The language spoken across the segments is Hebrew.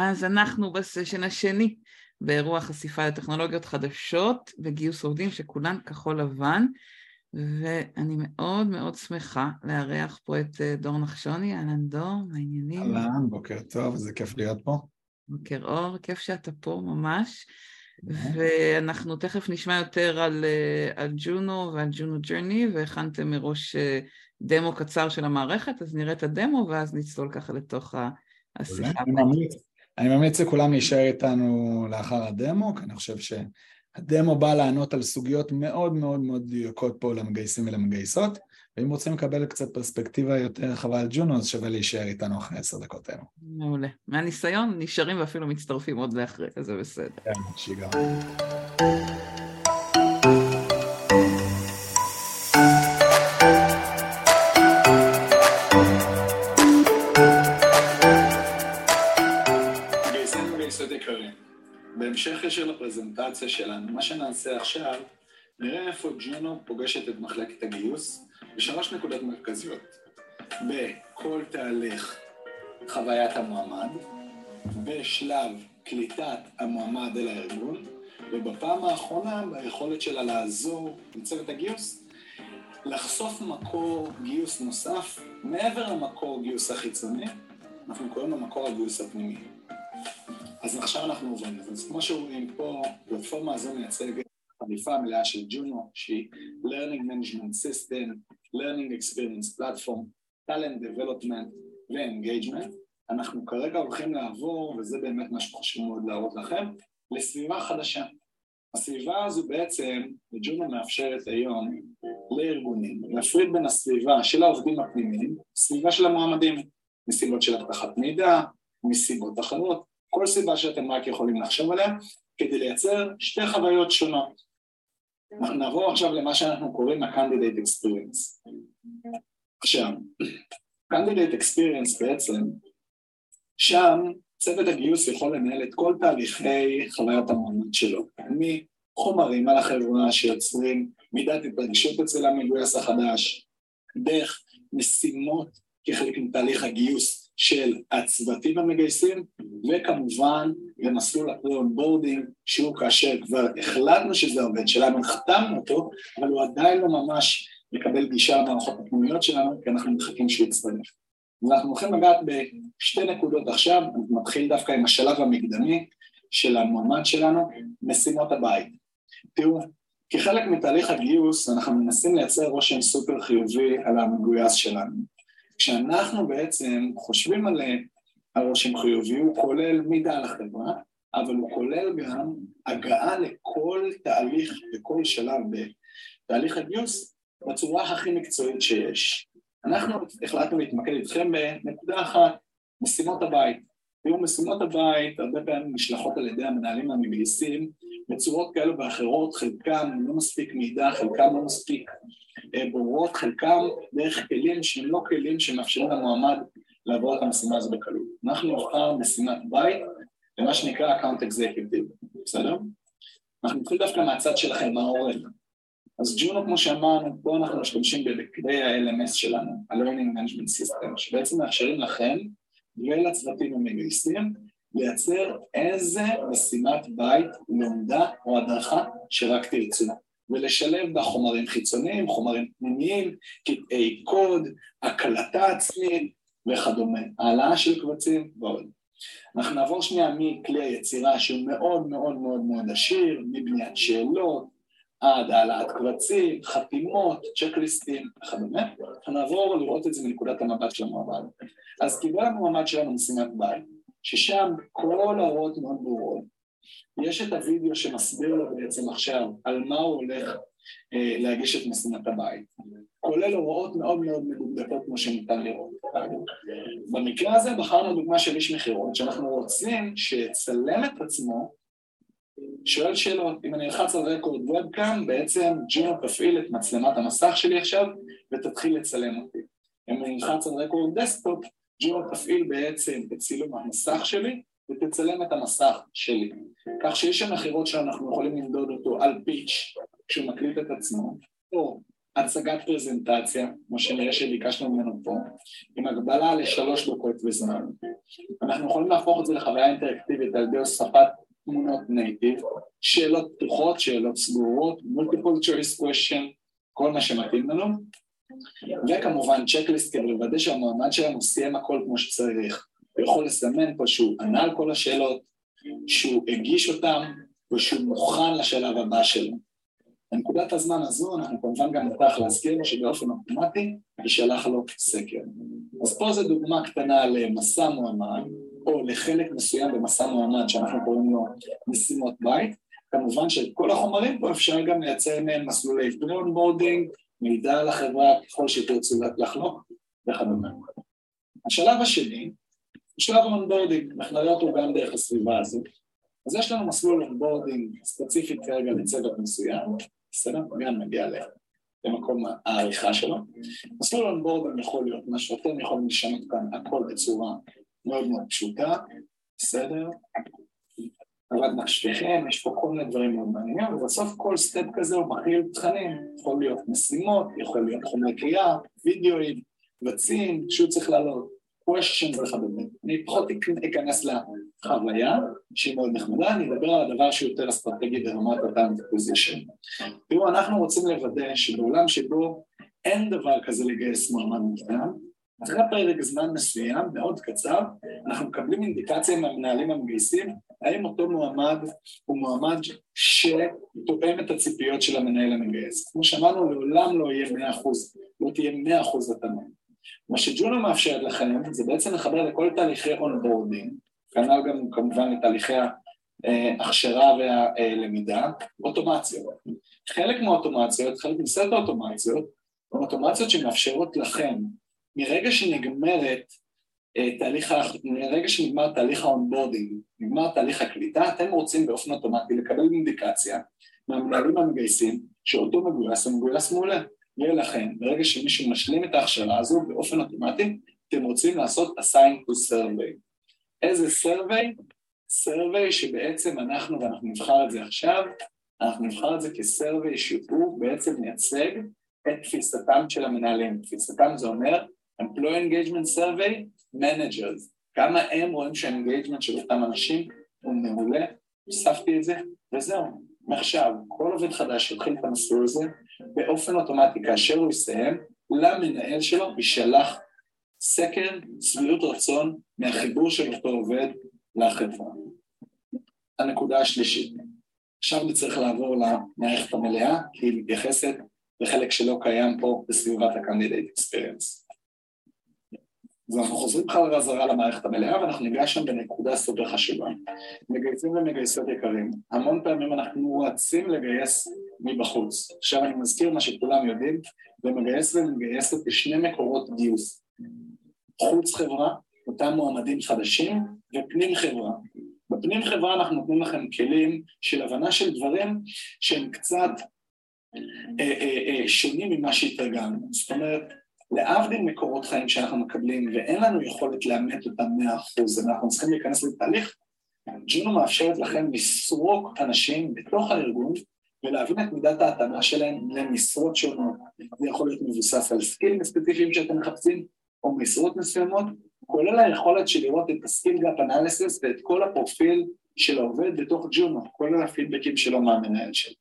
אז אנחנו בסשן השני באירוע חשיפה לטכנולוגיות חדשות וגיוס עובדים שכולן כחול לבן, ואני מאוד מאוד שמחה לארח פה את אה, דור נחשוני, אהלן דור, מה העניינים? אהלן, בוקר טוב, זה כיף להיות פה. בוקר אור, כיף שאתה פה ממש. ואנחנו תכף נשמע יותר על, אה, על ג'ונו ועל ג'ונו ג'רני, והכנתם מראש אה, דמו קצר של המערכת, אז נראה את הדמו ואז נצלול ככה לתוך השיחה. אני ממליץ, אני ממליץ לכולם להישאר איתנו לאחר הדמו, כי אני חושב שהדמו בא לענות על סוגיות מאוד מאוד מאוד דיוקות פה למגייסים ולמגייסות, ואם רוצים לקבל קצת פרספקטיבה יותר רחבה על ג'ונו, אז שווה להישאר איתנו אחרי עשר דקות האלו. מעולה. מהניסיון נשארים ואפילו מצטרפים עוד לאחרי, זה בסדר. כן, שיגע. בהמשך ישיר לפרזנטציה שלנו, מה שנעשה עכשיו, נראה איפה ג'ונו פוגשת את מחלקת הגיוס בשלוש נקודות מרכזיות. בכל תהליך חוויית המועמד, בשלב קליטת המועמד אל הארגון, ובפעם האחרונה ביכולת שלה לעזור לצוות הגיוס לחשוף מקור גיוס נוסף מעבר למקור גיוס החיצוני, אנחנו קוראים לו מקור הגיוס הפנימי. אז עכשיו אנחנו עוברים לזה. אז כמו שרואים פה, הפלטפורמה הזו מייצגת חליפה המלאה של ג'ונו, שהיא Learning Management System, Learning Experience Platform, Talent Development ו-Engagement. אנחנו כרגע הולכים לעבור, וזה באמת מה שחשוב מאוד להראות לכם, לסביבה חדשה. הסביבה הזו בעצם, ג'ונו מאפשרת היום לארגונים להפריד בין הסביבה של העובדים הפנימיים, סביבה של המועמדים, מסיבות של אבטחת מידע, מסיבות אחרות, כל סיבה שאתם רק יכולים לחשוב עליה, כדי לייצר שתי חוויות שונות. אנחנו נעבור עכשיו למה שאנחנו קוראים ה-Candidate Experience. עכשיו, Candidate Experience בעצם, שם צוות הגיוס יכול לנהל את כל תהליכי חוויית המועמד שלו, מחומרים על החברה שיוצרים מידת התרגשות אצל המגויס החדש, דרך משימות כחלק מתהליך הגיוס של הצוותים המגייסים, וכמובן למסלול ה pre-onboarding, שהוא כאשר כבר החלטנו שזה עובד שלנו, החתמנו אותו, אבל הוא עדיין לא ממש מקבל גישה למערכות הפנימיות שלנו, כי אנחנו מחכים שהוא יצטרף. ואנחנו הולכים לגעת בשתי נקודות עכשיו, אנחנו נתחיל דווקא עם השלב המקדמי של המועמד שלנו, משימות הבית. תראו, כחלק מתהליך הגיוס אנחנו מנסים לייצר רושם סופר חיובי על המגויס שלנו. כשאנחנו בעצם חושבים על, על רושם חיובי, הוא כולל מידע על החברה, אבל הוא כולל גם הגעה לכל תהליך וכל שלב בתהליך הגיוס בצורה הכי מקצועית שיש. אנחנו החלטנו להתמקד איתכם בנקודה אחת, משימות הבית. תראו, משימות הבית הרבה פעמים נשלחות על ידי המנהלים המגייסים בצורות כאלו ואחרות, חלקם לא מספיק מידע, חלקם לא מספיק אה, ברורות, חלקם דרך כלים שהם לא כלים שמאפשרים למועמד לעבור את המשימה הזו בקלות. אנחנו נבחר משימת בית למה שנקרא account executive, בסדר? אנחנו נתחיל דווקא מהצד שלכם, מהעורך. אז ג'ונו, כמו שאמרנו, פה אנחנו משתמשים בכלי ה-LMS שלנו, ה-Learning Management System, שבעצם מאפשרים לכם ולצוותים המגייסים לייצר איזה משימת בית, לומדה או הדרכה שרק תרצו. ולשלב בה חומרים חיצוניים, חומרים פנימיים, קטעי קוד, הקלטה עצמית וכדומה, העלאה של קבצים ועוד. אנחנו נעבור שנייה מכלי היצירה שהוא מאוד מאוד מאוד מאוד עשיר, מבניית שאלות עד העלאת קבצים, חתימות, צ'קליסטים וכדומה, אנחנו נעבור לראות את זה מנקודת המבט של המועמד. אז קיבל המועמד שלנו משימת בית, ששם כל ההוראות מאוד ברורות, יש את הוידאו שמסביר לו בעצם עכשיו על מה הוא הולך אה, להגיש את משימת הבית, כולל הוראות מאוד מאוד מדוקדקות כמו שניתן לראות. במקרה הזה בחרנו דוגמה של איש מכירות, שאנחנו רוצים שיצלם את עצמו, שואל שאלות, אם אני אלחץ על רקורד ובקאם, בעצם ג'ונו תפעיל את מצלמת המסך שלי עכשיו ותתחיל לצלם אותי. אם אני אלחץ על record desktop, ג'ונו תפעיל בעצם את צילום המסך שלי ותצלם את המסך שלי. כך שיש שם מכירות שאנחנו יכולים למדוד אותו על פיץ' כשהוא מקליט את עצמו, או הצגת פרזנטציה, כמו שנראה שביקשנו ממנו פה, עם הגבלה לשלוש דקות בזמן. אנחנו יכולים להפוך את זה לחוויה אינטראקטיבית על ידי הוספת תמונות native, שאלות פתוחות, שאלות סגורות, multiple choice question, כל מה שמתאים לנו, וכמובן צ'קליסט כדי לוודא שהמועמד שלנו סיים הכל כמו שצריך. הוא יכול לסמן פה שהוא ענה על כל השאלות, שהוא הגיש אותן, ושהוא מוכן לשלב הבא שלו. בנקודת הזמן הזו אנחנו כמובן גם נצטרך להזכיר לו שבאופן אוטומטי יישלח לו סקר. אז פה זו דוגמה קטנה למסע מועמד, או לחלק מסוים במסע מועמד שאנחנו קוראים לו משימות בית. כמובן שאת כל החומרים פה אפשר גם לייצר מהם מסלולי pre-onboarding, מידע על החברה ככל שתרצו לחלוק וכדומה. השלב השני שלב ה onboarding, אנחנו נראה אותו גם דרך הסביבה הזו. אז יש לנו מסלול onboarding ספציפית כרגע לצוות מסוים, בסדר? גם נגיע למקום העריכה שלו. מסלול onboarding יכול להיות מה שאתם יכולים לשנות כאן הכל בצורה מאוד מאוד פשוטה, בסדר? עבד מחשביכם, יש פה כל מיני דברים מאוד מעניינים, ובסוף כל סטפ כזה הוא מכיל תכנים, יכול להיות משימות, יכול להיות חומרי קריאה, וידאוים, קבצים, פשוט צריך לעלות questions וכדומה. אני פחות אכנס לחוויה, שהיא מאוד נחמדה, אני אדבר על הדבר שהוא יותר אסטרטגי ברמת הטאנט פוזיישן. תראו, אנחנו רוצים לוודא שבעולם שבו אין דבר כזה לגייס מועמד מוקדם, אחרי פרק זמן מסוים, מאוד קצר, אנחנו מקבלים אינדיקציה מהמנהלים המגייסים, האם אותו מועמד הוא מועמד שתואם את הציפיות של המנהל המגייס. כמו שאמרנו, לעולם לא יהיה מאה אחוז, לא תהיה מאה אחוז התאמה. מה שג'ונו מאפשרת לכם זה בעצם לחבר לכל תהליכי onboarding, כנ"ל גם כמובן לתהליכי ההכשרה והלמידה, אוטומציות. חלק מהאוטומציות, חלק מסט האוטומציות, הן אוטומציות שמאפשרות לכם מרגע שנגמרת אה, תהליך, מרגע שנגמר תהליך ה onboarding, נגמר תהליך הקליטה, אתם רוצים באופן אוטומטי לקבל אינדיקציה מהמנהלים המגייסים שאותו מגויס הוא מגויס מעולה. יהיה לכם, ברגע שמישהו משלים את ההכשרה הזו באופן אוטומטי, אתם רוצים לעשות assign to survey. איזה survey? survey שבעצם אנחנו, ואנחנו נבחר את זה עכשיו, אנחנו נבחר את זה כ-survey שהוא בעצם מייצג את תפיסתם של המנהלים. תפיסתם זה אומר employee engagement survey, managers, כמה הם רואים שה engagement של אותם אנשים הוא מעולה, הוספתי את זה, וזהו. מעכשיו, כל עובד חדש שיתחיל את המסלול הזה, באופן אוטומטי, כאשר הוא יסיים, למנהל שלו יישלח סקר שביעות רצון מהחיבור של אותו עובד לחברה. הנקודה השלישית, עכשיו נצטרך לעבור למערכת המלאה, כי היא מתייחסת לחלק שלא קיים פה בסביבת ה-Candidate Experience. אז אנחנו חוזרים חזרה למערכת המלאה ואנחנו ניגע שם בנקודה סופר חשובה. מגייסים ומגייסות יקרים, המון פעמים אנחנו רצים לגייס מבחוץ. עכשיו אני מזכיר מה שכולם יודעים, ומגייס ומגייסת בשני מקורות גיוס. חוץ חברה, אותם מועמדים חדשים, ופנים חברה. בפנים חברה אנחנו נותנים לכם כלים של הבנה של דברים שהם קצת אה, אה, אה, שונים ממה שהתרגלנו. זאת אומרת, להבדיל מקורות חיים שאנחנו מקבלים ואין לנו יכולת לאמת אותם מאה אחוז, אנחנו צריכים להיכנס לתהליך, ג'ונו מאפשרת לכם לסרוק אנשים בתוך הארגון ולהבין את מידת ההתאמה שלהם למשרות שונות. זה יכול להיות מבוסס על סקילים ספציפיים שאתם מחפשים, או משרות מסוימות, כולל היכולת של לראות את ה skill gap analysis ואת כל הפרופיל של העובד בתוך ג'ונו, כולל הפידבקים שלו מהמנהל שלו.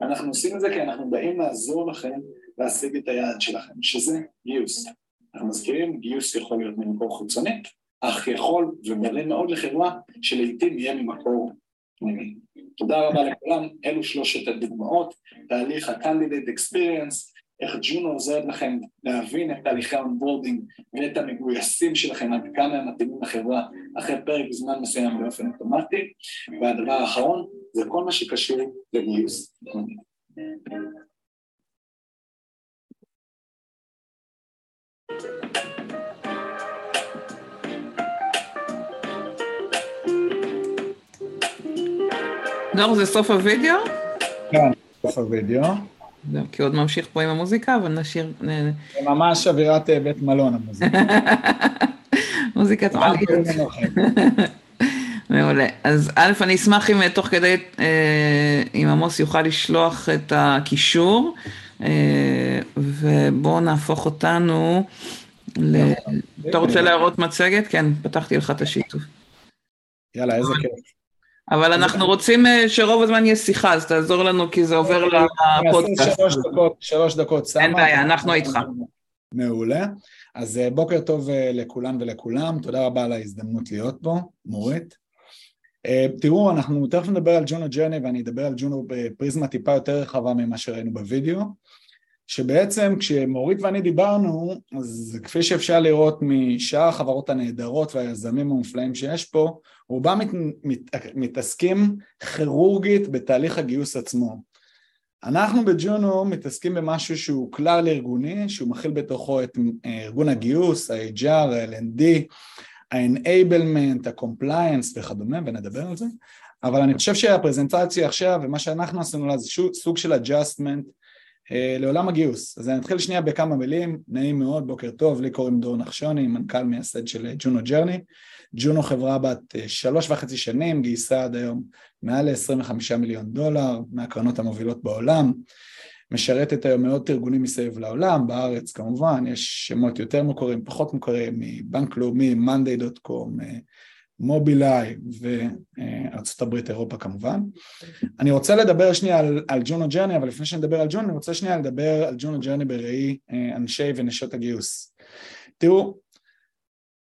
אנחנו עושים את זה כי אנחנו באים לעזור לכם להשיג את היעד שלכם, שזה גיוס. אנחנו מזכירים, גיוס יכול להיות ממקור חיצוני, אך יכול ומומלץ מאוד לחברה שלעיתים יהיה ממקור פנימי. תודה רבה לכולם, אלו שלושת הדוגמאות, תהליך ה-Candidate Experience, איך ג'ונו עוזרת לכם להבין את תהליכי ה onboarding ואת המגויסים שלכם עד כמה הם מתאימים לחברה אחרי פרק זמן מסוים באופן אוטומטי, והדבר האחרון זה כל מה שקשור לגיוס. דור, זה סוף הוידאו? כן, סוף הוידאו. כי עוד ממשיך פה עם המוזיקה, אבל נשאיר... זה ממש אווירת אה, בית מלון המוזיקה. מוזיקת מעלית. מעולה. אז א', אני אשמח אם תוך כדי, אם עמוס יוכל לשלוח את הקישור, ובואו נהפוך אותנו ל... אתה רוצה להראות מצגת? כן, פתחתי לך את השיתוף. יאללה, איזה כיף. אבל אנחנו רוצים שרוב הזמן יהיה שיחה, אז תעזור לנו כי זה עובר לפודקאסט. שלוש דקות, אין בעיה, אנחנו איתך. מעולה. אז בוקר טוב לכולן ולכולם, תודה רבה על ההזדמנות להיות פה, מורית. תראו, אנחנו תכף נדבר על ג'ונו ג'רני ואני אדבר על ג'ונו בפריזמה טיפה יותר רחבה ממה שראינו בווידאו, שבעצם כשמורית ואני דיברנו, אז כפי שאפשר לראות משאר החברות הנהדרות והיזמים המופלאים שיש פה, רובם מת, מת, מתעסקים כירורגית בתהליך הגיוס עצמו. אנחנו בג'ונו מתעסקים במשהו שהוא כלל ארגוני, שהוא מכיל בתוכו את ארגון הגיוס, ה-HR, ה-L&D, ה-enablement, ה-compliance וכדומה, ונדבר על זה, אבל אני חושב שהפרזנטציה עכשיו ומה שאנחנו עשינו לה זה סוג של adjustment אה, לעולם הגיוס. אז אני אתחיל שנייה בכמה מילים, נעים מאוד, בוקר טוב, לי קוראים דור נחשוני, מנכ"ל מייסד של ג'ונו ג'רני. ג'ונו חברה בת אה, שלוש וחצי שנים, גייסה עד היום מעל ל-25 מיליון דולר מהקרנות המובילות בעולם. משרתת היום מאות ארגונים מסביב לעולם, בארץ כמובן, יש שמות יותר מוכרים, פחות מוכרים, מבנק לאומי, monday.com, מובילאיי וארצות הברית, אירופה כמובן. אני רוצה לדבר שנייה על, על Juno Journey, אבל לפני שנדבר על ג'ונו, אני רוצה שנייה לדבר על Juno Journey בראי אה, אנשי ונשות הגיוס. תראו,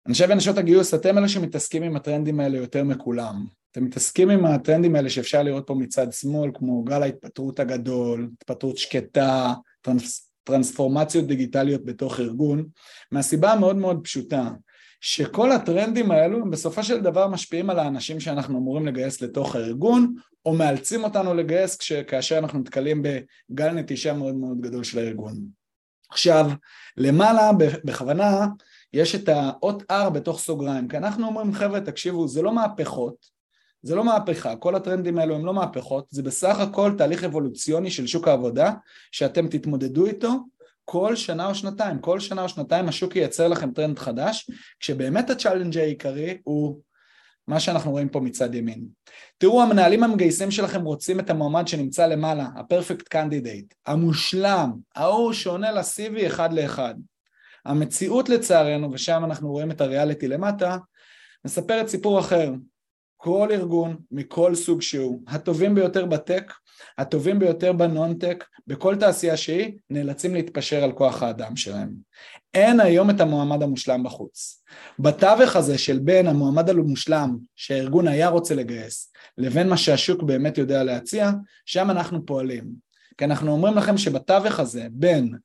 אנשי ונשות הגיוס, אתם אלה שמתעסקים עם הטרנדים האלה יותר מכולם. אתם מתעסקים עם הטרנדים האלה שאפשר לראות פה מצד שמאל, כמו גל ההתפטרות הגדול, התפטרות שקטה, טרנס, טרנספורמציות דיגיטליות בתוך ארגון, מהסיבה המאוד מאוד פשוטה, שכל הטרנדים האלו הם בסופו של דבר משפיעים על האנשים שאנחנו אמורים לגייס לתוך הארגון, או מאלצים אותנו לגייס כש, כאשר אנחנו נתקלים בגל נטישה מאוד מאוד גדול של הארגון. עכשיו, למעלה בכוונה יש את האות R בתוך סוגריים, כי אנחנו אומרים חבר'ה תקשיבו זה לא מהפכות, זה לא מהפכה, כל הטרנדים האלו הם לא מהפכות, זה בסך הכל תהליך אבולוציוני של שוק העבודה שאתם תתמודדו איתו כל שנה או שנתיים, כל שנה או שנתיים השוק ייצר לכם טרנד חדש, כשבאמת ה challenge העיקרי הוא מה שאנחנו רואים פה מצד ימין. תראו, המנהלים המגייסים שלכם רוצים את המועמד שנמצא למעלה, ה-perfect candidate, המושלם, ההוא שעונה ל-CV אחד לאחד. המציאות לצערנו, ושם אנחנו רואים את הריאליטי למטה, מספרת סיפור אחר. כל ארגון מכל סוג שהוא, הטובים ביותר בטק, הטובים ביותר בנון-טק, בכל תעשייה שהיא, נאלצים להתפשר על כוח האדם שלהם. אין היום את המועמד המושלם בחוץ. בתווך הזה של בין המועמד המושלם שהארגון היה רוצה לגייס, לבין מה שהשוק באמת יודע להציע, שם אנחנו פועלים. כי אנחנו אומרים לכם שבתווך הזה, בין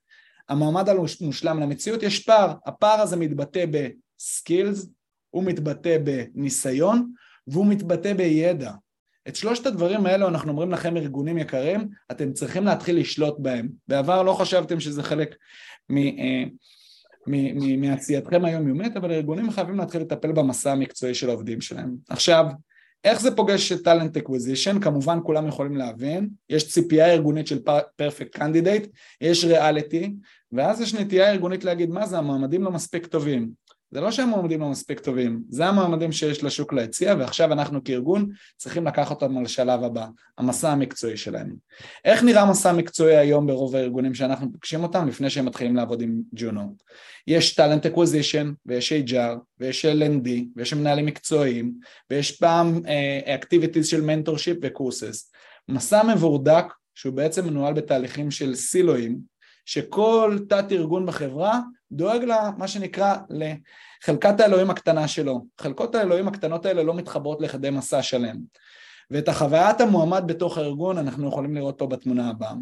המועמד המושלם למציאות, יש פער. הפער הזה מתבטא בסקילס, הוא מתבטא בניסיון, והוא מתבטא בידע. את שלושת הדברים האלו אנחנו אומרים לכם ארגונים יקרים, אתם צריכים להתחיל לשלוט בהם. בעבר לא חשבתם שזה חלק אה, מעשייתכם היומיומית, אבל ארגונים חייבים להתחיל לטפל במסע המקצועי של העובדים שלהם. עכשיו, איך זה פוגש את talent acquisition? כמובן כולם יכולים להבין, יש ציפייה ארגונית של perfect candidate, יש ריאליטי, ואז יש נטייה ארגונית להגיד מה זה המועמדים לא מספיק טובים. זה לא שהמועמדים לא מספיק טובים, זה המועמדים שיש לשוק להציע ועכשיו אנחנו כארגון צריכים לקחת אותם לשלב הבא, המסע המקצועי שלהם. איך נראה מסע מקצועי היום ברוב הארגונים שאנחנו פוגשים אותם לפני שהם מתחילים לעבוד עם ג'ונו? יש talent acquisition ויש HR ויש L&D ויש מנהלים מקצועיים ויש פעם activities uh, של mentorship ו courses. מסע מבורדק שהוא בעצם מנוהל בתהליכים של סילואים שכל תת ארגון בחברה דואג למה שנקרא לחלקת האלוהים הקטנה שלו. חלקות האלוהים הקטנות האלה לא מתחברות לכדי מסע שלם. ואת החוויית המועמד בתוך הארגון אנחנו יכולים לראות פה בתמונה הבאה.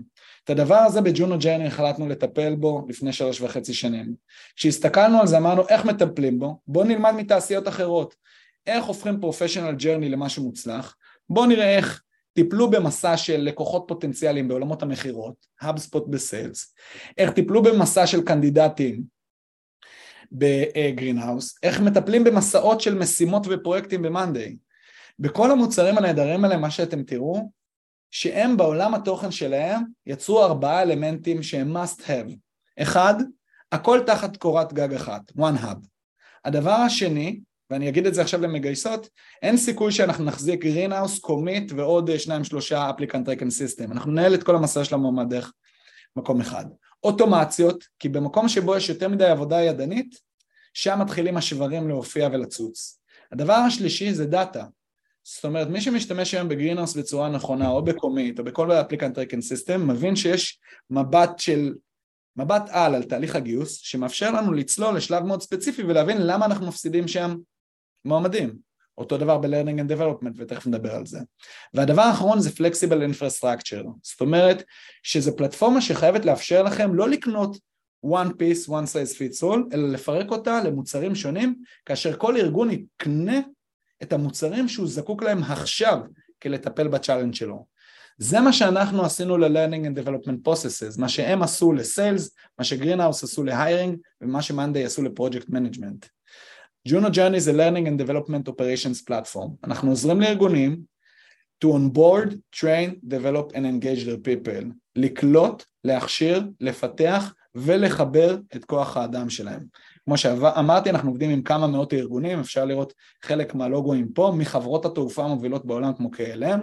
את הדבר הזה ב Juno Journey החלטנו לטפל בו לפני שלוש וחצי שנים. כשהסתכלנו על זה אמרנו איך מטפלים בו, בואו נלמד מתעשיות אחרות, איך הופכים professional journey למשהו מוצלח, בואו נראה איך טיפלו במסע של לקוחות פוטנציאליים בעולמות המכירות, HubSpot ב sales, איך טיפלו במסע של קנדידטים ב Greenhouse, איך מטפלים במסעות של משימות ופרויקטים ב monday. בכל המוצרים הנהדרים האלה מה שאתם תראו, שהם בעולם התוכן שלהם יצרו ארבעה אלמנטים שהם must have. אחד, הכל תחת קורת גג אחת, one hub. הדבר השני, ואני אגיד את זה עכשיו למגייסות, אין סיכוי שאנחנו נחזיק Greenhouse, Comeet ועוד שניים שלושה applicant tracking system. אנחנו ננהל את כל המסע של המועמד דרך מקום אחד. אוטומציות, כי במקום שבו יש יותר מדי עבודה ידנית, שם מתחילים השברים להופיע ולצוץ. הדבר השלישי זה דאטה. זאת אומרת, מי שמשתמש היום ב Greenhouse בצורה נכונה, או ב Comeet, או בכל applicant tracking system, מבין שיש מבט של, מבט על על תהליך הגיוס, שמאפשר לנו לצלול לשלב מאוד ספציפי ולהבין למה אנחנו מפסידים שם מועמדים. אותו דבר ב-learning and development ותכף נדבר על זה. והדבר האחרון זה flexible infrastructure, זאת אומרת שזו פלטפורמה שחייבת לאפשר לכם לא לקנות one piece, one size fits all, אלא לפרק אותה למוצרים שונים, כאשר כל ארגון יקנה את המוצרים שהוא זקוק להם עכשיו כדי לטפל ב challenge שלו. זה מה שאנחנו עשינו ל-learning and development processes, מה שהם עשו ל-sales, מה ש Greenhouse עשו ל-hiring ומה ש monday עשו ל-project management. Juno Journey זה learning and development operations platform. אנחנו עוזרים לארגונים to onboard, train, develop and engage their people. לקלוט, להכשיר, לפתח ולחבר את כוח האדם שלהם. כמו שאמרתי, אנחנו עובדים עם כמה מאות ארגונים, אפשר לראות חלק מהלוגוים פה, מחברות התעופה המובילות בעולם כמו KLM,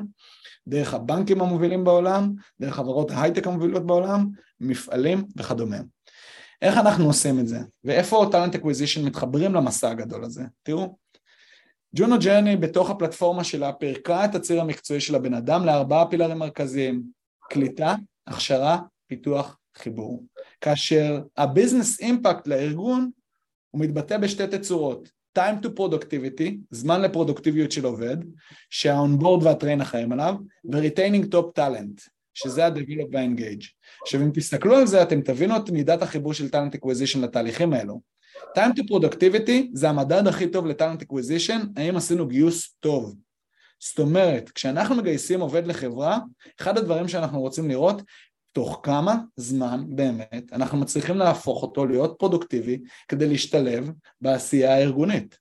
דרך הבנקים המובילים בעולם, דרך חברות ההייטק המובילות בעולם, מפעלים וכדומה. איך אנחנו עושים את זה? ואיפה talent acquisition מתחברים למסע הגדול הזה? תראו, Juno Journey בתוך הפלטפורמה שלה פירקה את הציר המקצועי של הבן אדם לארבעה פילרים מרכזיים קליטה, הכשרה, פיתוח, חיבור. כאשר ה business impact לארגון הוא מתבטא בשתי תצורות time to productivity, זמן לפרודוקטיביות של עובד, שהאונבורד והטריין אחראים עליו, ו-retaining top talent, שזה ה-develop וה-engage. עכשיו אם תסתכלו על זה אתם תבינו את מידת החיבור של talent acquisition לתהליכים האלו. time to productivity זה המדד הכי טוב לטאלנט acquisition, האם עשינו גיוס טוב. זאת אומרת, כשאנחנו מגייסים עובד לחברה, אחד הדברים שאנחנו רוצים לראות תוך כמה זמן באמת אנחנו מצליחים להפוך אותו להיות פרודוקטיבי כדי להשתלב בעשייה הארגונית.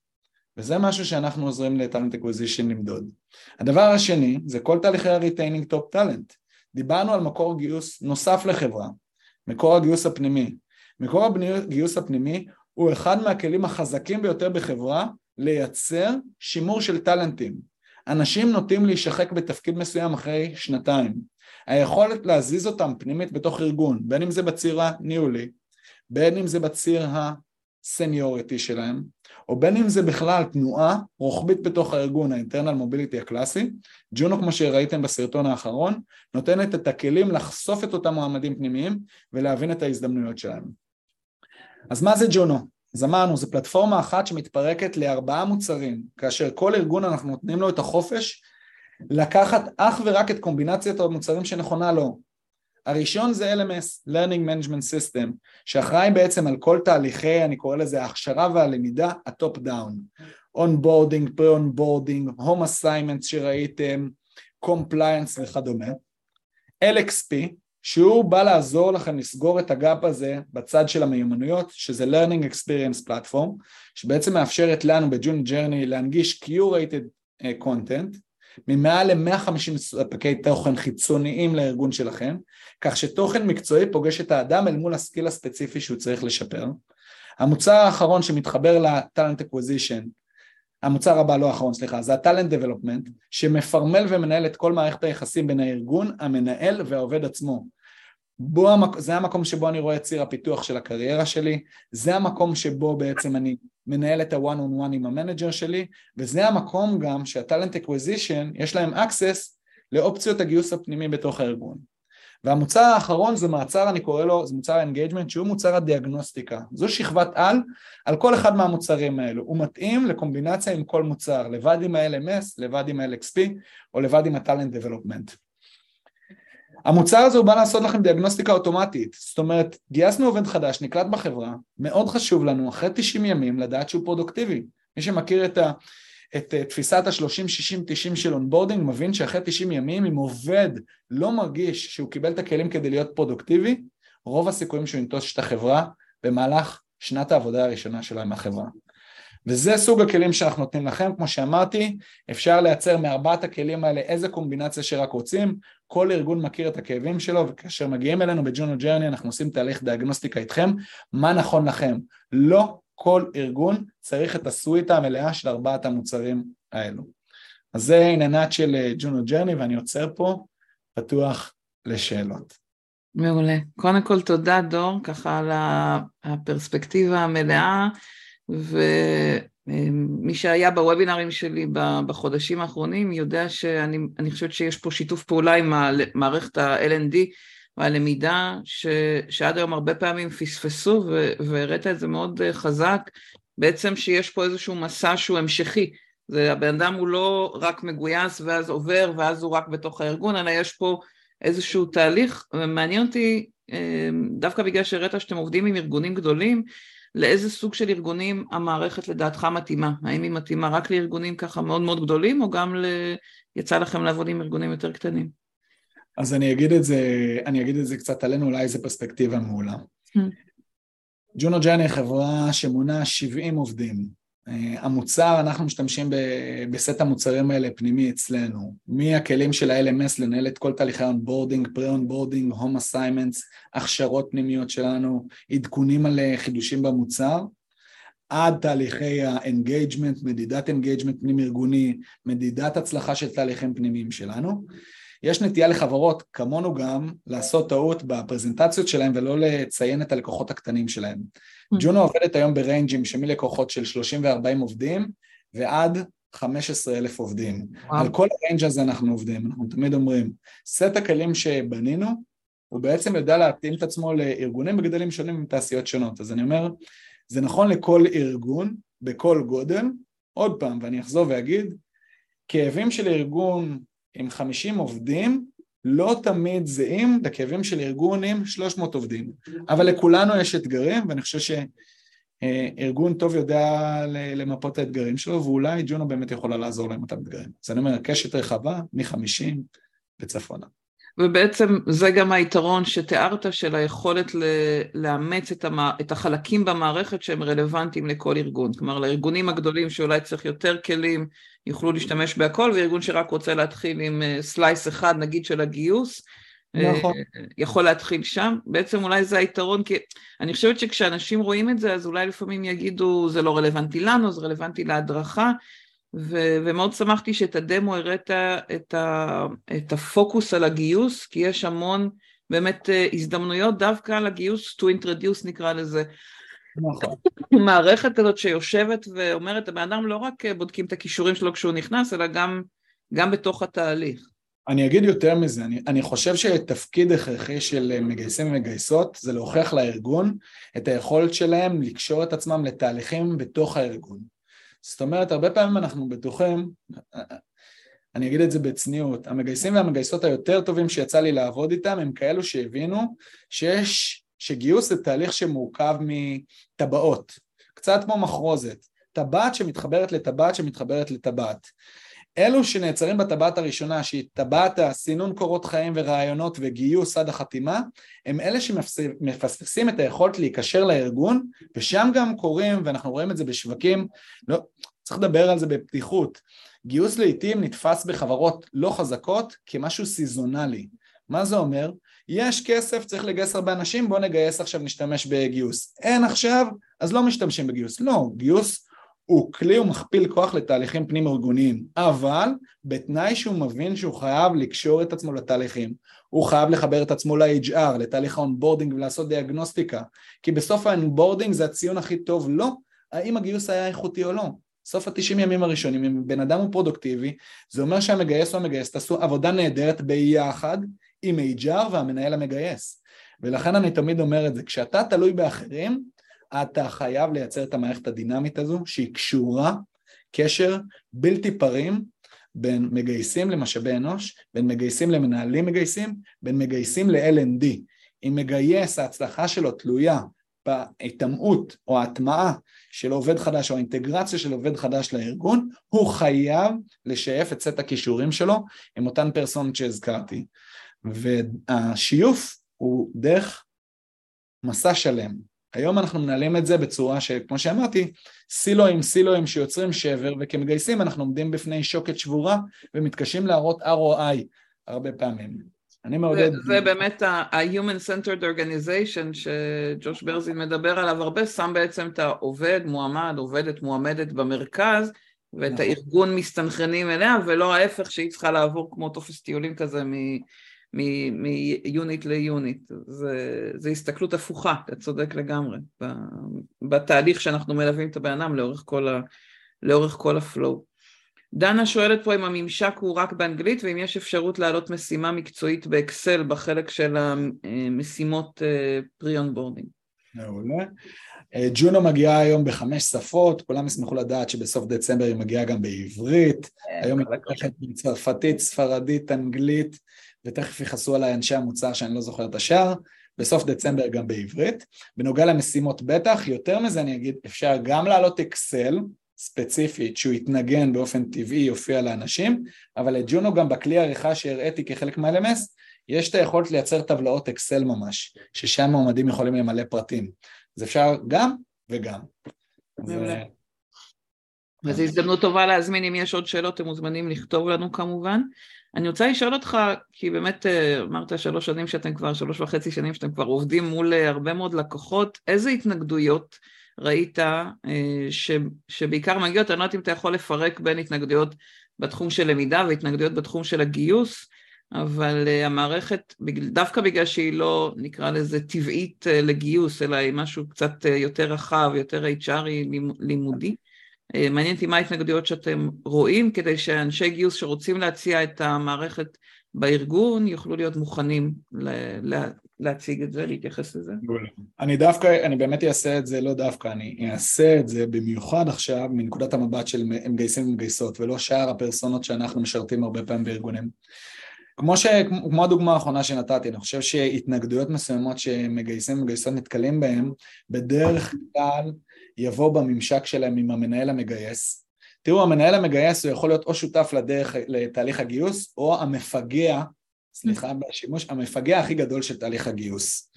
וזה משהו שאנחנו עוזרים ל talent acquisition למדוד. הדבר השני זה כל תהליכי ה retaining top talent. דיברנו על מקור גיוס נוסף לחברה, מקור הגיוס הפנימי. מקור הגיוס הפנימי הוא אחד מהכלים החזקים ביותר בחברה לייצר שימור של טאלנטים. אנשים נוטים להישחק בתפקיד מסוים אחרי שנתיים. היכולת להזיז אותם פנימית בתוך ארגון, בין אם זה בציר הניהולי, בין אם זה בציר הסניוריטי שלהם, או בין אם זה בכלל תנועה רוחבית בתוך הארגון, האינטרנל מוביליטי הקלאסי, ג'ונו כמו שראיתם בסרטון האחרון, נותנת את הכלים לחשוף את אותם מועמדים פנימיים ולהבין את ההזדמנויות שלהם. אז מה זה ג'ונו? אז אמרנו, זו פלטפורמה אחת שמתפרקת לארבעה מוצרים, כאשר כל ארגון אנחנו נותנים לו את החופש לקחת אך ורק את קומבינציית המוצרים שנכונה לו. הראשון זה LMS, Learning Management System, שאחראי בעצם על כל תהליכי, אני קורא לזה ההכשרה והלמידה, ה top down. onboarding, pre-onboarding, home assignment שראיתם, compliance וכדומה. LXP, שהוא בא לעזור לכם לסגור את ה gap הזה בצד של המיומנויות, שזה Learning Experience Platform, שבעצם מאפשרת לנו ב Juno Journey להנגיש Curated אה, Content, ממעל ל-150 ספקי תוכן חיצוניים לארגון שלכם, כך שתוכן מקצועי פוגש את האדם אל מול ה skill הספציפי שהוא צריך לשפר. המוצר האחרון שמתחבר ל talent acquisition, המוצר הבא לא האחרון סליחה, זה ה talent development, שמפרמל ומנהל את כל מערכת היחסים בין הארגון, המנהל והעובד עצמו. בו, זה המקום שבו אני רואה את ציר הפיתוח של הקריירה שלי, זה המקום שבו בעצם אני מנהל את ה-one on one עם ה manager שלי, וזה המקום גם שה talent acquisition יש להם access לאופציות הגיוס הפנימי בתוך הארגון. והמוצר האחרון זה מוצר, אני קורא לו, זה מוצר ה engagement שהוא מוצר הדיאגנוסטיקה. זו שכבת על על כל אחד מהמוצרים האלו. הוא מתאים לקומבינציה עם כל מוצר, לבד עם ה-LMS, לבד עם ה-LXP או לבד עם ה-Talent Development. המוצר הזה הוא בא לעשות לכם דיאגנוסטיקה אוטומטית, זאת אומרת גייסנו עובד חדש, נקלט בחברה, מאוד חשוב לנו אחרי 90 ימים לדעת שהוא פרודוקטיבי, מי שמכיר את, ה, את אה, תפיסת ה-30-60-90 של onboarding מבין שאחרי 90 ימים אם עובד לא מרגיש שהוא קיבל את הכלים כדי להיות פרודוקטיבי, רוב הסיכויים שהוא ינטוש את החברה במהלך שנת העבודה הראשונה שלו עם החברה. וזה סוג הכלים שאנחנו נותנים לכם, כמו שאמרתי, אפשר לייצר מארבעת הכלים האלה איזה קומבינציה שרק רוצים, כל ארגון מכיר את הכאבים שלו, וכאשר מגיעים אלינו ב Juno Journey אנחנו עושים תהליך דיאגנוסטיקה איתכם, מה נכון לכם. לא כל ארגון צריך את הסוויטה המלאה של ארבעת המוצרים האלו. אז זה עניינת של ג'ונו ג'רני ואני עוצר פה, פתוח לשאלות. מעולה. קודם כל תודה דור, ככה על הפרספקטיבה המלאה, ומי שהיה בוובינרים שלי בחודשים האחרונים יודע שאני חושבת שיש פה שיתוף פעולה עם מערכת ה-L&D והלמידה, ש, שעד היום הרבה פעמים פספסו, והראית את זה מאוד חזק, בעצם שיש פה איזשהו מסע שהוא המשכי. זה, הבן אדם הוא לא רק מגויס ואז עובר ואז הוא רק בתוך הארגון, אלא יש פה איזשהו תהליך, ומעניין אותי, אמ, דווקא בגלל שהראית שאתם עובדים עם ארגונים גדולים, לאיזה סוג של ארגונים המערכת לדעתך מתאימה? האם היא מתאימה רק לארגונים ככה מאוד מאוד גדולים, או גם ל... יצא לכם לעבוד עם ארגונים יותר קטנים? אז אני אגיד את זה, אני אגיד את זה קצת עלינו, אולי זו פרספקטיבה מעולה. Hmm. ג'ונו ג'אני חברה שמונה 70 עובדים, המוצר, אנחנו משתמשים בסט המוצרים האלה פנימי אצלנו, מהכלים של ה-LMS לנהל את כל תהליכי ה onboarding, pre-onboarding, home assignments, הכשרות פנימיות שלנו, עדכונים על אה, חידושים במוצר, עד תהליכי ה-engagement, מדידת engagement פנים ארגוני, מדידת הצלחה של תהליכים פנימיים שלנו. יש נטייה לחברות כמונו גם לעשות טעות בפרזנטציות שלהם ולא לציין את הלקוחות הקטנים שלהם. Mm-hmm. ג'ונו עובדת היום בריינג'ים שמלקוחות של 30 ו-40 עובדים ועד 15 אלף עובדים. על כל ה range הזה אנחנו עובדים, אנחנו תמיד אומרים, סט הכלים שבנינו הוא בעצם יודע להתאים את עצמו לארגונים בגדלים שונים עם תעשיות שונות. אז אני אומר, זה נכון לכל ארגון, בכל גודל, עוד פעם, ואני אחזור ואגיד, כאבים של ארגון עם 50 עובדים לא תמיד זהים לכאבים של ארגון עם 300 עובדים, אבל לכולנו יש אתגרים ואני חושב שארגון טוב יודע למפות את האתגרים שלו ואולי ג'ונו באמת יכולה לעזור להם אותם אתגרים. אז אני אומר, קשת רחבה מ-50 וצפונה. ובעצם זה גם היתרון שתיארת של היכולת לאמץ את, המע... את החלקים במערכת שהם רלוונטיים לכל ארגון. כלומר, לארגונים הגדולים שאולי צריך יותר כלים, יוכלו להשתמש בהכל, וארגון שרק רוצה להתחיל עם סלייס אה, אחד, נגיד של הגיוס, נכון. אה, יכול להתחיל שם. בעצם אולי זה היתרון, כי אני חושבת שכשאנשים רואים את זה, אז אולי לפעמים יגידו, זה לא רלוונטי לנו, זה רלוונטי להדרכה. ו- ומאוד שמחתי שאת הדמו הראת את, ה- את הפוקוס על הגיוס, כי יש המון באמת אה, הזדמנויות דווקא על הגיוס to introduce נקרא לזה. נכון. מערכת כזאת שיושבת ואומרת, הבן אדם לא רק אה, בודקים את הכישורים שלו כשהוא נכנס, אלא גם, גם בתוך התהליך. אני אגיד יותר מזה, אני, אני חושב שתפקיד הכרחי של אה, מגייסים ומגייסות זה להוכיח לארגון את היכולת שלהם לקשור את עצמם לתהליכים בתוך הארגון. זאת אומרת, הרבה פעמים אנחנו בטוחים, אני אגיד את זה בצניעות, המגייסים והמגייסות היותר טובים שיצא לי לעבוד איתם הם כאלו שהבינו שיש, שגיוס זה תהליך שמורכב מטבעות, קצת כמו מחרוזת, טבעת שמתחברת לטבעת שמתחברת לטבעת. אלו שנעצרים בטבעת הראשונה שהיא טבעת הסינון קורות חיים ורעיונות וגיוס עד החתימה הם אלה שמפספסים את היכולת להיקשר לארגון ושם גם קורים ואנחנו רואים את זה בשווקים לא, צריך לדבר על זה בפתיחות גיוס לעיתים נתפס בחברות לא חזקות כמשהו סיזונלי מה זה אומר? יש כסף, צריך לגייס הרבה אנשים, בוא נגייס עכשיו, נשתמש בגיוס. אין עכשיו, אז לא משתמשים בגיוס. לא, גיוס הוא כלי ומכפיל כוח לתהליכים פנים ארגוניים, אבל בתנאי שהוא מבין שהוא חייב לקשור את עצמו לתהליכים, הוא חייב לחבר את עצמו ל-HR, לתהליך ה onboarding ולעשות דיאגנוסטיקה, כי בסוף ה onboarding זה הציון הכי טוב, לא האם הגיוס היה איכותי או לא. סוף התשעים ימים הראשונים, אם בן אדם הוא פרודוקטיבי, זה אומר שהמגייס או המגייסת עשו עבודה נהדרת ביחד עם HR והמנהל המגייס. ולכן אני תמיד אומר את זה, כשאתה תלוי באחרים, אתה חייב לייצר את המערכת הדינמית הזו שהיא קשורה קשר בלתי פרים בין מגייסים למשאבי אנוש, בין מגייסים למנהלים מגייסים, בין מגייסים ל-L&D. אם מגייס ההצלחה שלו תלויה בהיטמעות או ההטמעה של עובד חדש או האינטגרציה של עובד חדש לארגון, הוא חייב לשייף את סט הכישורים שלו עם אותן פרסונות שהזכרתי. והשיוף הוא דרך מסע שלם, היום אנחנו מנהלים את זה בצורה שכמו שאמרתי, סילואים סילואים שיוצרים שבר וכמגייסים אנחנו עומדים בפני שוקת שבורה ומתקשים להראות ROI הרבה פעמים. אני מעודד... זה, זה באמת ה-Human Centered Organization שג'וש ברזין מדבר עליו הרבה, שם בעצם את העובד, מועמד, עובדת, מועמדת במרכז ואת נכון. הארגון מסתנכרנים אליה ולא ההפך שהיא צריכה לעבור כמו טופס טיולים כזה מ unit ל unit. זו הסתכלות הפוכה, אתה צודק לגמרי, בתהליך שאנחנו מלווים את הבן אדם לאורך כל, ה, לאורך כל ה flow. דנה שואלת פה אם הממשק הוא רק באנגלית ואם יש אפשרות להעלות משימה מקצועית באקסל בחלק של המשימות pre onboarding. מעולה. אה, ג'ונו מגיעה היום בחמש שפות, כולם ישמחו לדעת שבסוף דצמבר היא מגיעה גם בעברית, אה, היום היא מתפתחת בצרפתית, ספרדית, אנגלית, ותכף יכעסו עליי אנשי המוצר שאני לא זוכר את השאר, בסוף דצמבר גם בעברית. בנוגע למשימות בטח, יותר מזה אני אגיד, אפשר גם להעלות אקסל, ספציפית שהוא יתנגן באופן טבעי יופיע לאנשים, אבל לג'ונו גם בכלי העריכה שהראיתי כחלק מה-LMS, יש את היכולת לייצר טבלאות אקסל ממש, ששם מועמדים יכולים למלא פרטים. אז אפשר גם וגם. מעולה. וזו הזדמנות טובה להזמין, אם יש עוד שאלות, אתם מוזמנים לכתוב לנו כמובן. אני רוצה לשאול אותך, כי באמת אה, אמרת שלוש שנים שאתם כבר, שלוש וחצי שנים שאתם כבר עובדים מול אה, הרבה מאוד לקוחות, איזה התנגדויות ראית אה, ש, שבעיקר מגיעות, אני לא יודעת אם אתה יכול לפרק בין התנגדויות בתחום של למידה והתנגדויות בתחום של הגיוס, אבל המערכת, דווקא בגלל שהיא לא, נקרא לזה, טבעית לגיוס, אלא היא משהו קצת יותר רחב, יותר HRי לימודי, מעניין אותי מה ההתנגדויות שאתם רואים, כדי שאנשי גיוס שרוצים להציע את המערכת בארגון יוכלו להיות מוכנים ל- להציג את זה, להתייחס לזה. אני דווקא, אני באמת אעשה את זה, לא דווקא, אני אעשה את זה במיוחד עכשיו מנקודת המבט של מגייסים ומגייסות, ולא שאר הפרסונות שאנחנו משרתים הרבה פעמים בארגונים. כמו, ש... כמו הדוגמה האחרונה שנתתי, אני חושב שהתנגדויות מסוימות שמגייסים ומגייסות נתקלים בהן, בדרך כלל יבוא בממשק שלהם עם המנהל המגייס. תראו, המנהל המגייס הוא יכול להיות או שותף לדרך, לתהליך הגיוס, או המפגע, סליחה בשימוש, המפגע הכי גדול של תהליך הגיוס.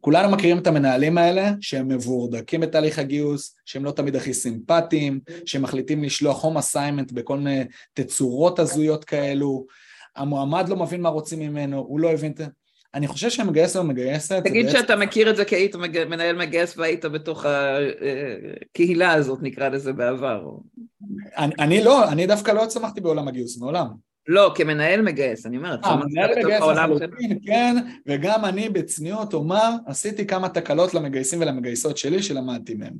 כולנו מכירים את המנהלים האלה שהם מבורדקים בתהליך הגיוס, שהם לא תמיד הכי סימפטיים, שהם מחליטים לשלוח הום אסיימנט בכל מיני תצורות הזויות כאלו, המועמד לא מבין מה רוצים ממנו, הוא לא הבין את זה. אני חושב שהמגייס או מגייסת... תגיד שאתה מכיר את זה כי היית מנהל מגייס והיית בתוך הקהילה הזאת, נקרא לזה בעבר. אני, אני לא, אני דווקא לא צמחתי בעולם הגיוס, מעולם. לא, כמנהל מגייס, אני אומרת. אה, מנהל מגייס לחלוטין, כן, וגם אני בצניעות אומר, עשיתי כמה תקלות למגייסים ולמגייסות שלי שלמדתי מהם.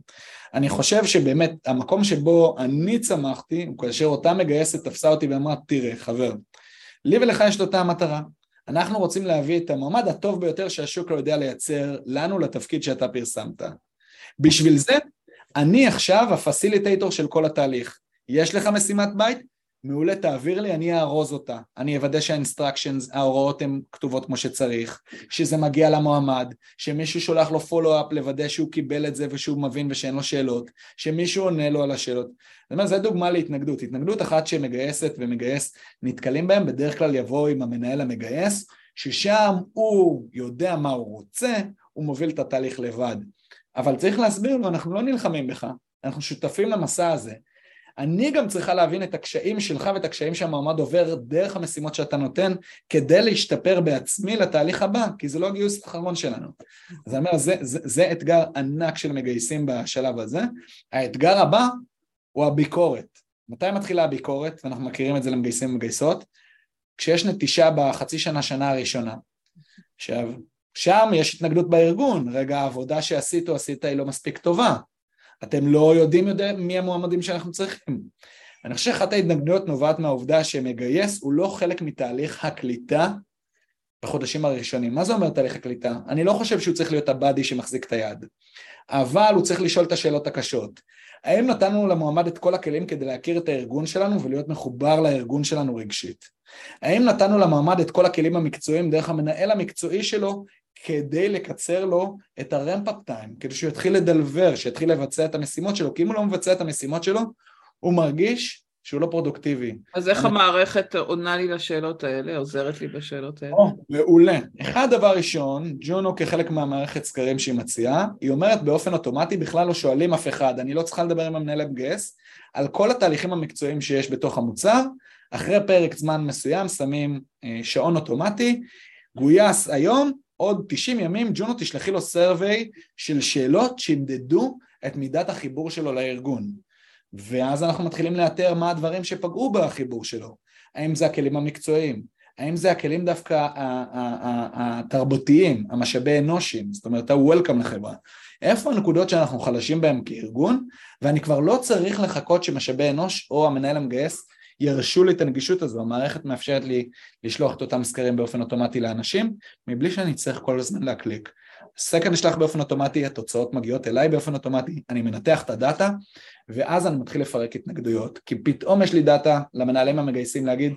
אני חושב שבאמת המקום שבו אני צמחתי, הוא כאשר אותה מגייסת תפסה אותי ואמרה, תראה, חבר, לי ולך יש את אותה המטרה. אנחנו רוצים להביא את המועמד הטוב ביותר שהשוק לא יודע לייצר לנו לתפקיד שאתה פרסמת. בשביל זה, אני עכשיו הפסיליטייטור של כל התהליך. יש לך משימת בית? מעולה, תעביר לי, אני אארוז אותה. אני אוודא שה instructions, ההוראות הן כתובות כמו שצריך, שזה מגיע למועמד, שמישהו שולח לו follow-up לוודא שהוא קיבל את זה ושהוא מבין ושאין לו שאלות, שמישהו עונה לו על השאלות. זאת אומרת, זו דוגמה להתנגדות. התנגדות אחת שמגייסת ומגייס נתקלים בהם, בדרך כלל יבוא עם המנהל המגייס, ששם הוא יודע מה הוא רוצה, הוא מוביל את התהליך לבד. אבל צריך להסביר לו, אנחנו לא נלחמים בך, אנחנו שותפים למסע הזה. אני גם צריכה להבין את הקשיים שלך ואת הקשיים שהמועמד עובר דרך המשימות שאתה נותן כדי להשתפר בעצמי לתהליך הבא, כי זה לא הגיוס האחרון שלנו. אז אני אומר, זה, זה, זה אתגר ענק של מגייסים בשלב הזה. האתגר הבא הוא הביקורת. מתי מתחילה הביקורת? ואנחנו מכירים את זה למגייסים ומגייסות. כשיש נטישה בחצי שנה, שנה הראשונה. עכשיו, שם יש התנגדות בארגון, רגע העבודה שעשית או עשית היא לא מספיק טובה. אתם לא יודעים יודע מי המועמדים שאנחנו צריכים. אני חושב שאחת ההתנגדויות נובעת מהעובדה שמגייס הוא לא חלק מתהליך הקליטה בחודשים הראשונים. מה זה אומר תהליך הקליטה? אני לא חושב שהוא צריך להיות הבאדי שמחזיק את היד, אבל הוא צריך לשאול את השאלות הקשות. האם נתנו למועמד את כל הכלים כדי להכיר את הארגון שלנו ולהיות מחובר לארגון שלנו רגשית? האם נתנו למועמד את כל הכלים המקצועיים דרך המנהל המקצועי שלו כדי לקצר לו את הרמפ-אפ טיים, כדי שהוא יתחיל לדלבר, שיתחיל לבצע את המשימות שלו, כי אם הוא לא מבצע את המשימות שלו, הוא מרגיש שהוא לא פרודוקטיבי. אז איך אני... המערכת עונה לי לשאלות האלה, עוזרת לי בשאלות האלה? או, מעולה. אחד דבר ראשון, ג'ונו כחלק מהמערכת סקרים שהיא מציעה, היא אומרת באופן אוטומטי, בכלל לא שואלים אף אחד, אני לא צריכה לדבר עם המנהל מגייס, על כל התהליכים המקצועיים שיש בתוך המוצר, אחרי פרק זמן מסוים שמים אה, שעון אוטומטי, גויס היום, עוד 90 ימים ג'ונו תשלחי לו סרווי של שאלות שימדדו את מידת החיבור שלו לארגון. ואז אנחנו מתחילים לאתר מה הדברים שפגעו בחיבור שלו. האם זה הכלים המקצועיים? האם זה הכלים דווקא התרבותיים, המשאבי אנושים, זאת אומרת ה-Welcome לחברה, איפה הנקודות שאנחנו חלשים בהן כארגון, ואני כבר לא צריך לחכות שמשאבי אנוש או המנהל המגייס ירשו לי את הנגישות הזו, המערכת מאפשרת לי לשלוח את אותם סקרים באופן אוטומטי לאנשים, מבלי שאני צריך כל הזמן להקליק. סקר נשלח באופן אוטומטי, התוצאות מגיעות אליי באופן אוטומטי, אני מנתח את הדאטה, ואז אני מתחיל לפרק התנגדויות, כי פתאום יש לי דאטה למנהלים המגייסים להגיד,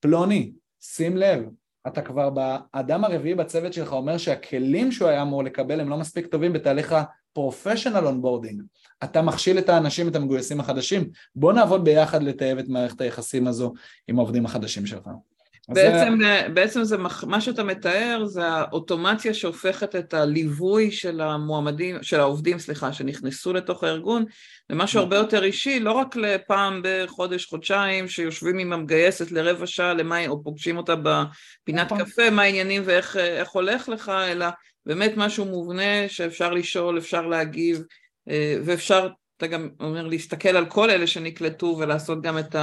פלוני, שים לב, אתה כבר באדם הרביעי בצוות שלך אומר שהכלים שהוא היה אמור לקבל הם לא מספיק טובים בתהליך ה-professional onboarding. אתה מכשיל את האנשים, את המגויסים החדשים, בוא נעבוד ביחד לטייב את מערכת היחסים הזו עם העובדים החדשים שלך. בעצם, זה... בעצם זה, מה שאתה מתאר זה האוטומציה שהופכת את הליווי של המועמדים, של העובדים, סליחה, שנכנסו לתוך הארגון, למשהו הרבה יותר אישי, לא רק לפעם בחודש, חודשיים, שיושבים עם המגייסת לרבע שעה, למה, או פוגשים אותה בפינת נכון. קפה, מה העניינים ואיך הולך לך, אלא באמת משהו מובנה שאפשר לשאול, אפשר להגיב, אה, ואפשר, אתה גם אומר, להסתכל על כל אלה שנקלטו ולעשות גם את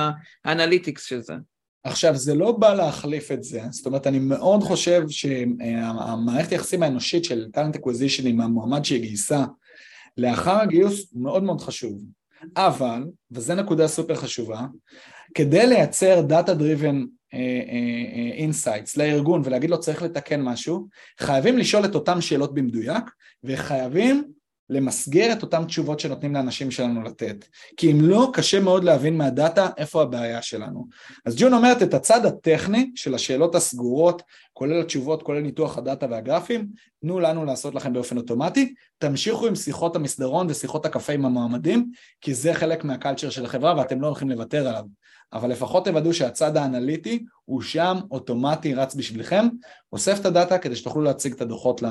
ה analytics של זה. עכשיו זה לא בא להחליף את זה, זאת אומרת אני מאוד חושב שהמערכת היחסים האנושית של talent acquisition עם המועמד שהיא גייסה לאחר הגיוס הוא מאוד מאוד חשוב, אבל, וזו נקודה סופר חשובה, כדי לייצר data driven insights לארגון ולהגיד לו צריך לתקן משהו, חייבים לשאול את אותן שאלות במדויק וחייבים למסגר את אותן תשובות שנותנים לאנשים שלנו לתת. כי אם לא, קשה מאוד להבין מהדאטה איפה הבעיה שלנו. אז ג'ונו אומרת את הצד הטכני של השאלות הסגורות, כולל התשובות, כולל ניתוח הדאטה והגרפים, תנו לנו לעשות לכם באופן אוטומטי, תמשיכו עם שיחות המסדרון ושיחות הקפה עם המועמדים, כי זה חלק מה culture של החברה ואתם לא הולכים לוותר עליו. אבל לפחות תוודאו שהצד האנליטי הוא שם אוטומטי רץ בשבילכם, אוסף את הדאטה כדי שתוכלו להציג את הדוחות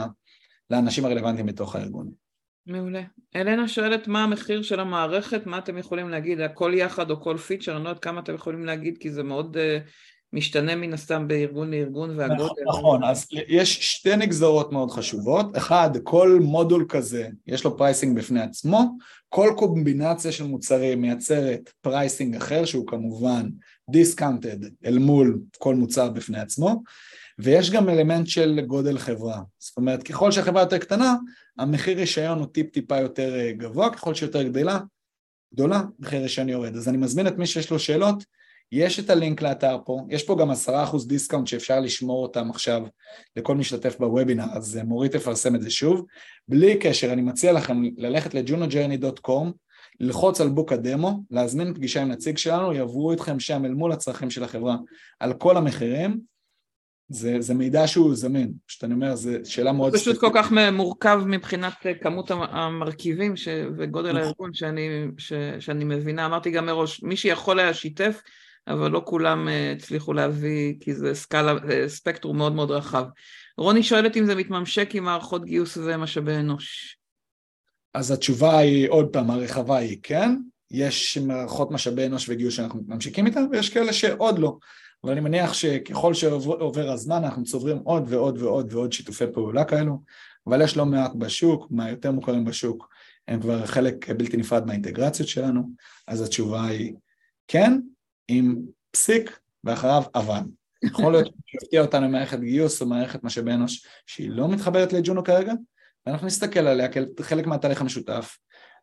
לאנשים הרלוונטיים בתוך הארגון. מעולה. אלנה שואלת מה המחיר של המערכת, מה אתם יכולים להגיד, הכל יחד או כל פיצ'ר, אני לא יודעת כמה אתם יכולים להגיד, כי זה מאוד אה, משתנה מן הסתם בארגון לארגון והגודל. נכון, נכון, אז יש שתי נגזרות מאוד חשובות, אחד, כל מודול כזה יש לו pricing בפני עצמו, כל קומבינציה של מוצרים מייצרת pricing אחר שהוא כמובן discounted אל מול כל מוצר בפני עצמו, ויש גם אלמנט של גודל חברה, זאת אומרת ככל שהחברה יותר קטנה המחיר רישיון הוא טיפ טיפה יותר אה, גבוה, ככל שיותר גדלה, גדולה, מחיר רישיון יורד. אז אני מזמין את מי שיש לו שאלות, יש את הלינק לאתר פה, יש פה גם עשרה אחוז discount שאפשר לשמור אותם עכשיו לכל משתתף בוובינר, אז אה, מורית תפרסם את זה שוב. בלי קשר, אני מציע לכם ללכת ל-junojourney.com, ללחוץ על בוק הדמו, להזמין פגישה עם נציג שלנו, יעברו איתכם שם אל מול הצרכים של החברה על כל המחירים, זה, זה מידע שהוא זמין, פשוט אני אומר, זו שאלה מאוד... זה פשוט כל כך מורכב מבחינת כמות המרכיבים ש... וגודל נכון. הארגון שאני, ש... שאני מבינה, אמרתי גם מראש, מי שיכול היה שיתף, אבל לא כולם אה, הצליחו להביא, כי זה סקאלה, אה, ספקטרום מאוד מאוד רחב. רוני שואלת אם זה מתממשק עם מערכות גיוס ומשאבי אנוש. אז התשובה היא, עוד פעם, הרחבה היא כן, יש מערכות משאבי אנוש וגיוס שאנחנו מתממשקים איתן, ויש כאלה שעוד לא. אבל אני מניח שככל שעובר הזמן אנחנו צוברים עוד ועוד ועוד ועוד שיתופי פעולה כאלו, אבל יש לא מעט בשוק, מהיותר מוכרים בשוק, הם כבר חלק בלתי נפרד מהאינטגרציות שלנו, אז התשובה היא כן, עם פסיק, ואחריו אבל. יכול להיות שיפתיע אותנו מערכת גיוס או מערכת משאבי אנוש שהיא לא מתחברת לג'ונו כרגע, ואנחנו נסתכל עליה כחלק מהתהליך המשותף,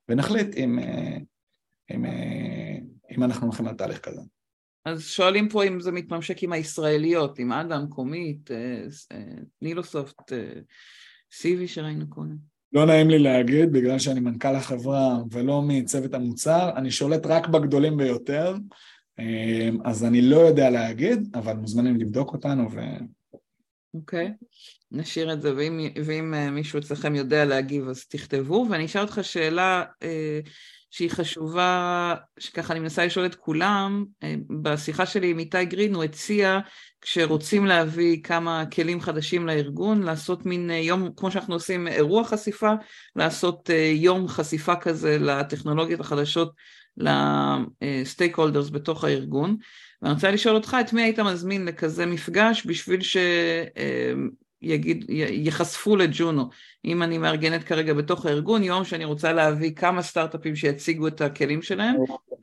ונחליט אם, אה, אם, אה, אם אנחנו הולכים על תהליך כזה. אז שואלים פה אם זה מתממשק עם הישראליות, עם אדם, קומית, אה, אה, נילוסופט, אה, סיבי שראינו קודם. לא נעים לי להגיד, בגלל שאני מנכ"ל החברה ולא מצוות המוצר, אני שולט רק בגדולים ביותר, אז אני לא יודע להגיד, אבל מוזמנים לבדוק אותנו ו... אוקיי, okay. נשאיר את זה, ואם, ואם מישהו אצלכם יודע להגיב אז תכתבו, ואני אשאל אותך שאלה, שהיא חשובה, שככה אני מנסה לשאול את כולם, אה, בשיחה שלי עם איתי גרין הוא הציע, כשרוצים להביא כמה כלים חדשים לארגון, לעשות מין אה, יום, כמו שאנחנו עושים אירוע חשיפה, לעשות אה, יום חשיפה כזה לטכנולוגיות החדשות לסטייק הולדרס בתוך הארגון. ואני רוצה לשאול אותך, את מי היית מזמין לכזה מפגש בשביל ש... יגיד, ייחשפו לג'ונו. אם אני מארגנת כרגע בתוך הארגון, יום שאני רוצה להביא כמה סטארט-אפים שיציגו את הכלים שלהם,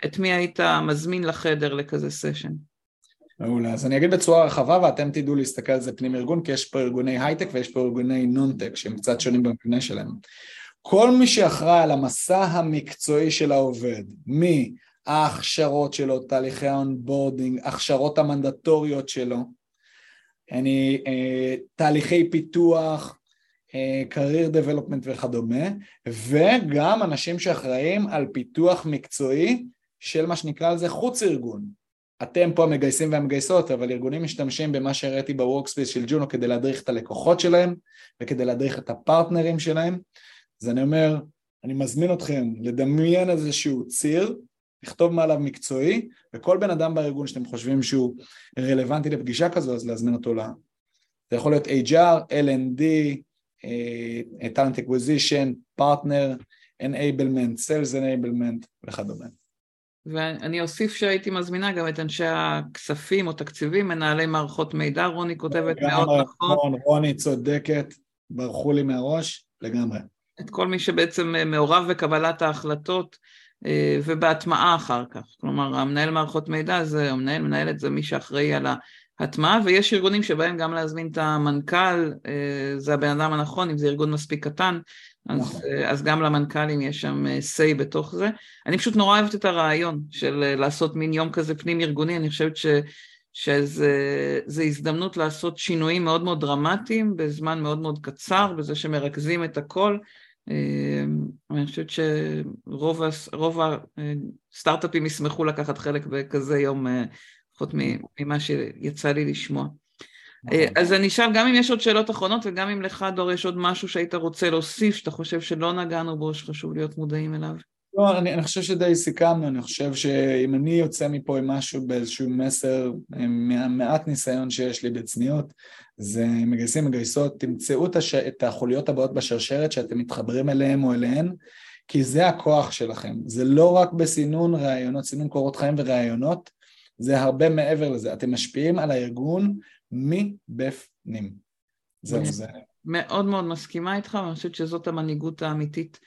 את מי היית מזמין לחדר לכזה סשן? מעולה, אז אני אגיד בצורה רחבה ואתם תדעו להסתכל על זה פנים ארגון כי יש פה ארגוני הייטק ויש פה ארגוני נון-טק שהם קצת שונים במבנה שלהם. כל מי שאחראי על המסע המקצועי של העובד, מההכשרות שלו, תהליכי ה onboarding, הכשרות המנדטוריות שלו, אני, אה, תהליכי פיתוח, אה, career development וכדומה, וגם אנשים שאחראים על פיתוח מקצועי של מה שנקרא לזה חוץ ארגון. אתם פה המגייסים והמגייסות, אבל ארגונים משתמשים במה שהראיתי ב workspace של ג'ונו כדי להדריך את הלקוחות שלהם וכדי להדריך את הפרטנרים שלהם. אז אני אומר, אני מזמין אתכם לדמיין איזשהו ציר, לכתוב מעליו מקצועי, וכל בן אדם בארגון שאתם חושבים שהוא רלוונטי לפגישה כזו, אז להזמין אותו ל... זה יכול להיות HR, L&D, uh, Talent Acquisition, Partner, Enablement, Sales Enablement וכדומה. ואני אוסיף שהייתי מזמינה גם את אנשי הכספים או תקציבים, מנהלי מערכות מידע, רוני כותבת מאוד נכון. רוני צודקת, ברחו לי מהראש, לגמרי. את כל מי שבעצם מעורב בקבלת ההחלטות אה, ובהטמעה אחר כך. כלומר, המנהל מערכות מידע זה, או מנהל, מנהלת זה מי שאחראי על ההטמעה, ויש ארגונים שבהם גם להזמין את המנכ"ל, אה, זה הבן אדם הנכון, אם זה ארגון מספיק קטן, אז, נכון. אה, אז גם למנכ"לים יש שם say בתוך זה. אני פשוט נורא אוהבת את הרעיון של לעשות מין יום כזה פנים ארגוני, אני חושבת ש... שזה הזדמנות לעשות שינויים מאוד מאוד דרמטיים בזמן מאוד מאוד קצר, בזה שמרכזים את הכל. אני חושבת שרוב הסטארט-אפים ישמחו לקחת חלק בכזה יום, לפחות ממה שיצא לי לשמוע. נכון. אז אני אשאל גם אם יש עוד שאלות אחרונות וגם אם לך, דור, יש עוד משהו שהיית רוצה להוסיף, שאתה חושב שלא נגענו בו, שחשוב להיות מודעים אליו. לא, אני, אני חושב שדי סיכמנו, אני חושב שאם אני יוצא מפה עם משהו באיזשהו מסר, מהמעט ניסיון שיש לי בצניעות, זה מגייסים מגייסות, תמצאו את, הש... את החוליות הבאות בשרשרת שאתם מתחברים אליהם או אליהן, כי זה הכוח שלכם, זה לא רק בסינון ראיונות, סינון קורות חיים וראיונות, זה הרבה מעבר לזה, אתם משפיעים על הארגון מבפנים. זהו זה. מאוד מאוד מסכימה איתך, ואני חושבת שזאת המנהיגות האמיתית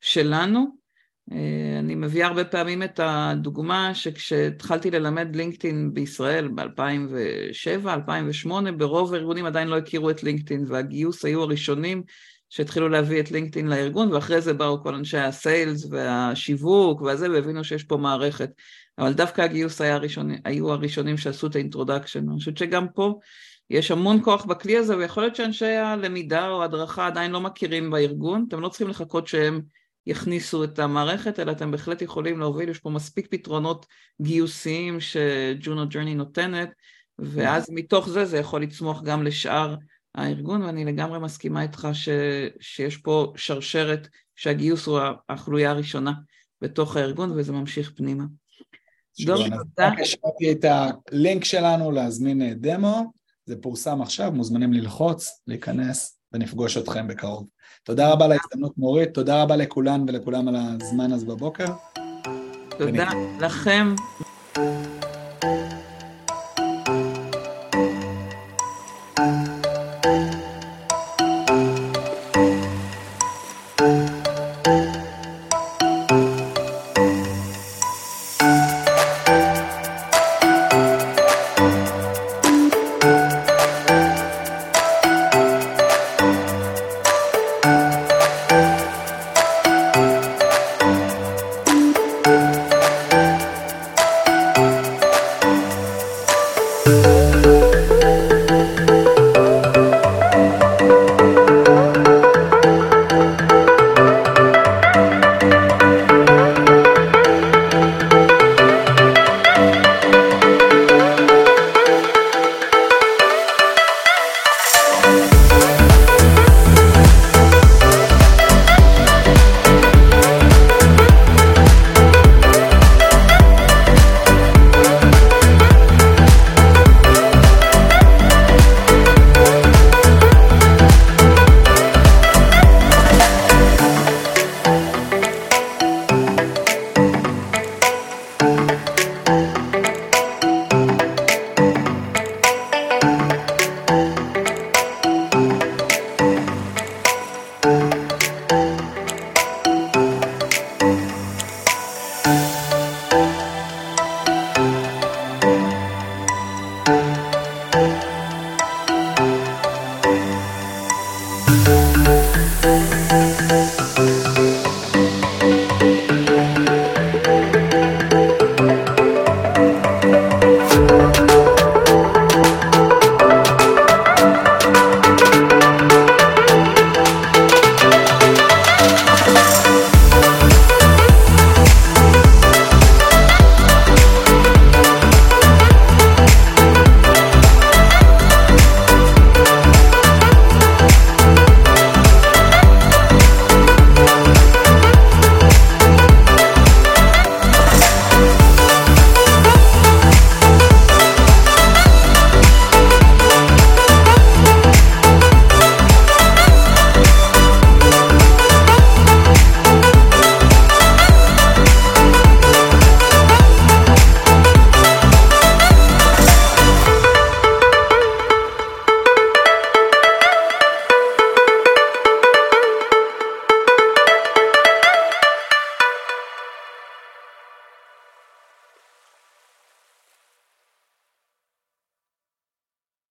שלנו. אה, אני מביאה הרבה פעמים את הדוגמה שכשהתחלתי ללמד לינקדאין בישראל ב-2007, 2008, ברוב הארגונים עדיין לא הכירו את לינקדאין והגיוס היו הראשונים שהתחילו להביא את לינקדאין לארגון ואחרי זה באו כל אנשי ה sales והשיווק והזה והבינו שיש פה מערכת. אבל דווקא הגיוס היה הראשון, היו הראשונים שעשו את ה introduction. אני חושבת שגם פה יש המון כוח בכלי הזה ויכול להיות שאנשי הלמידה או הדרכה עדיין לא מכירים בארגון, אתם לא צריכים לחכות שהם יכניסו את המערכת, אלא אתם בהחלט יכולים להוביל, יש פה מספיק פתרונות גיוסיים שג'ונו ג'רני נותנת, ואז מתוך זה זה יכול לצמוח גם לשאר הארגון, ואני לגמרי מסכימה איתך ש, שיש פה שרשרת שהגיוס הוא החוליה הראשונה בתוך הארגון, וזה ממשיך פנימה. דור, תודה. השארתי את הלינק שלנו להזמין דמו, זה פורסם עכשיו, מוזמנים ללחוץ, להיכנס ונפגוש אתכם בקרוב. תודה רבה על ההזדמנות מורית, תודה רבה לכולן ולכולם על הזמן הזה בבוקר. תודה לכם.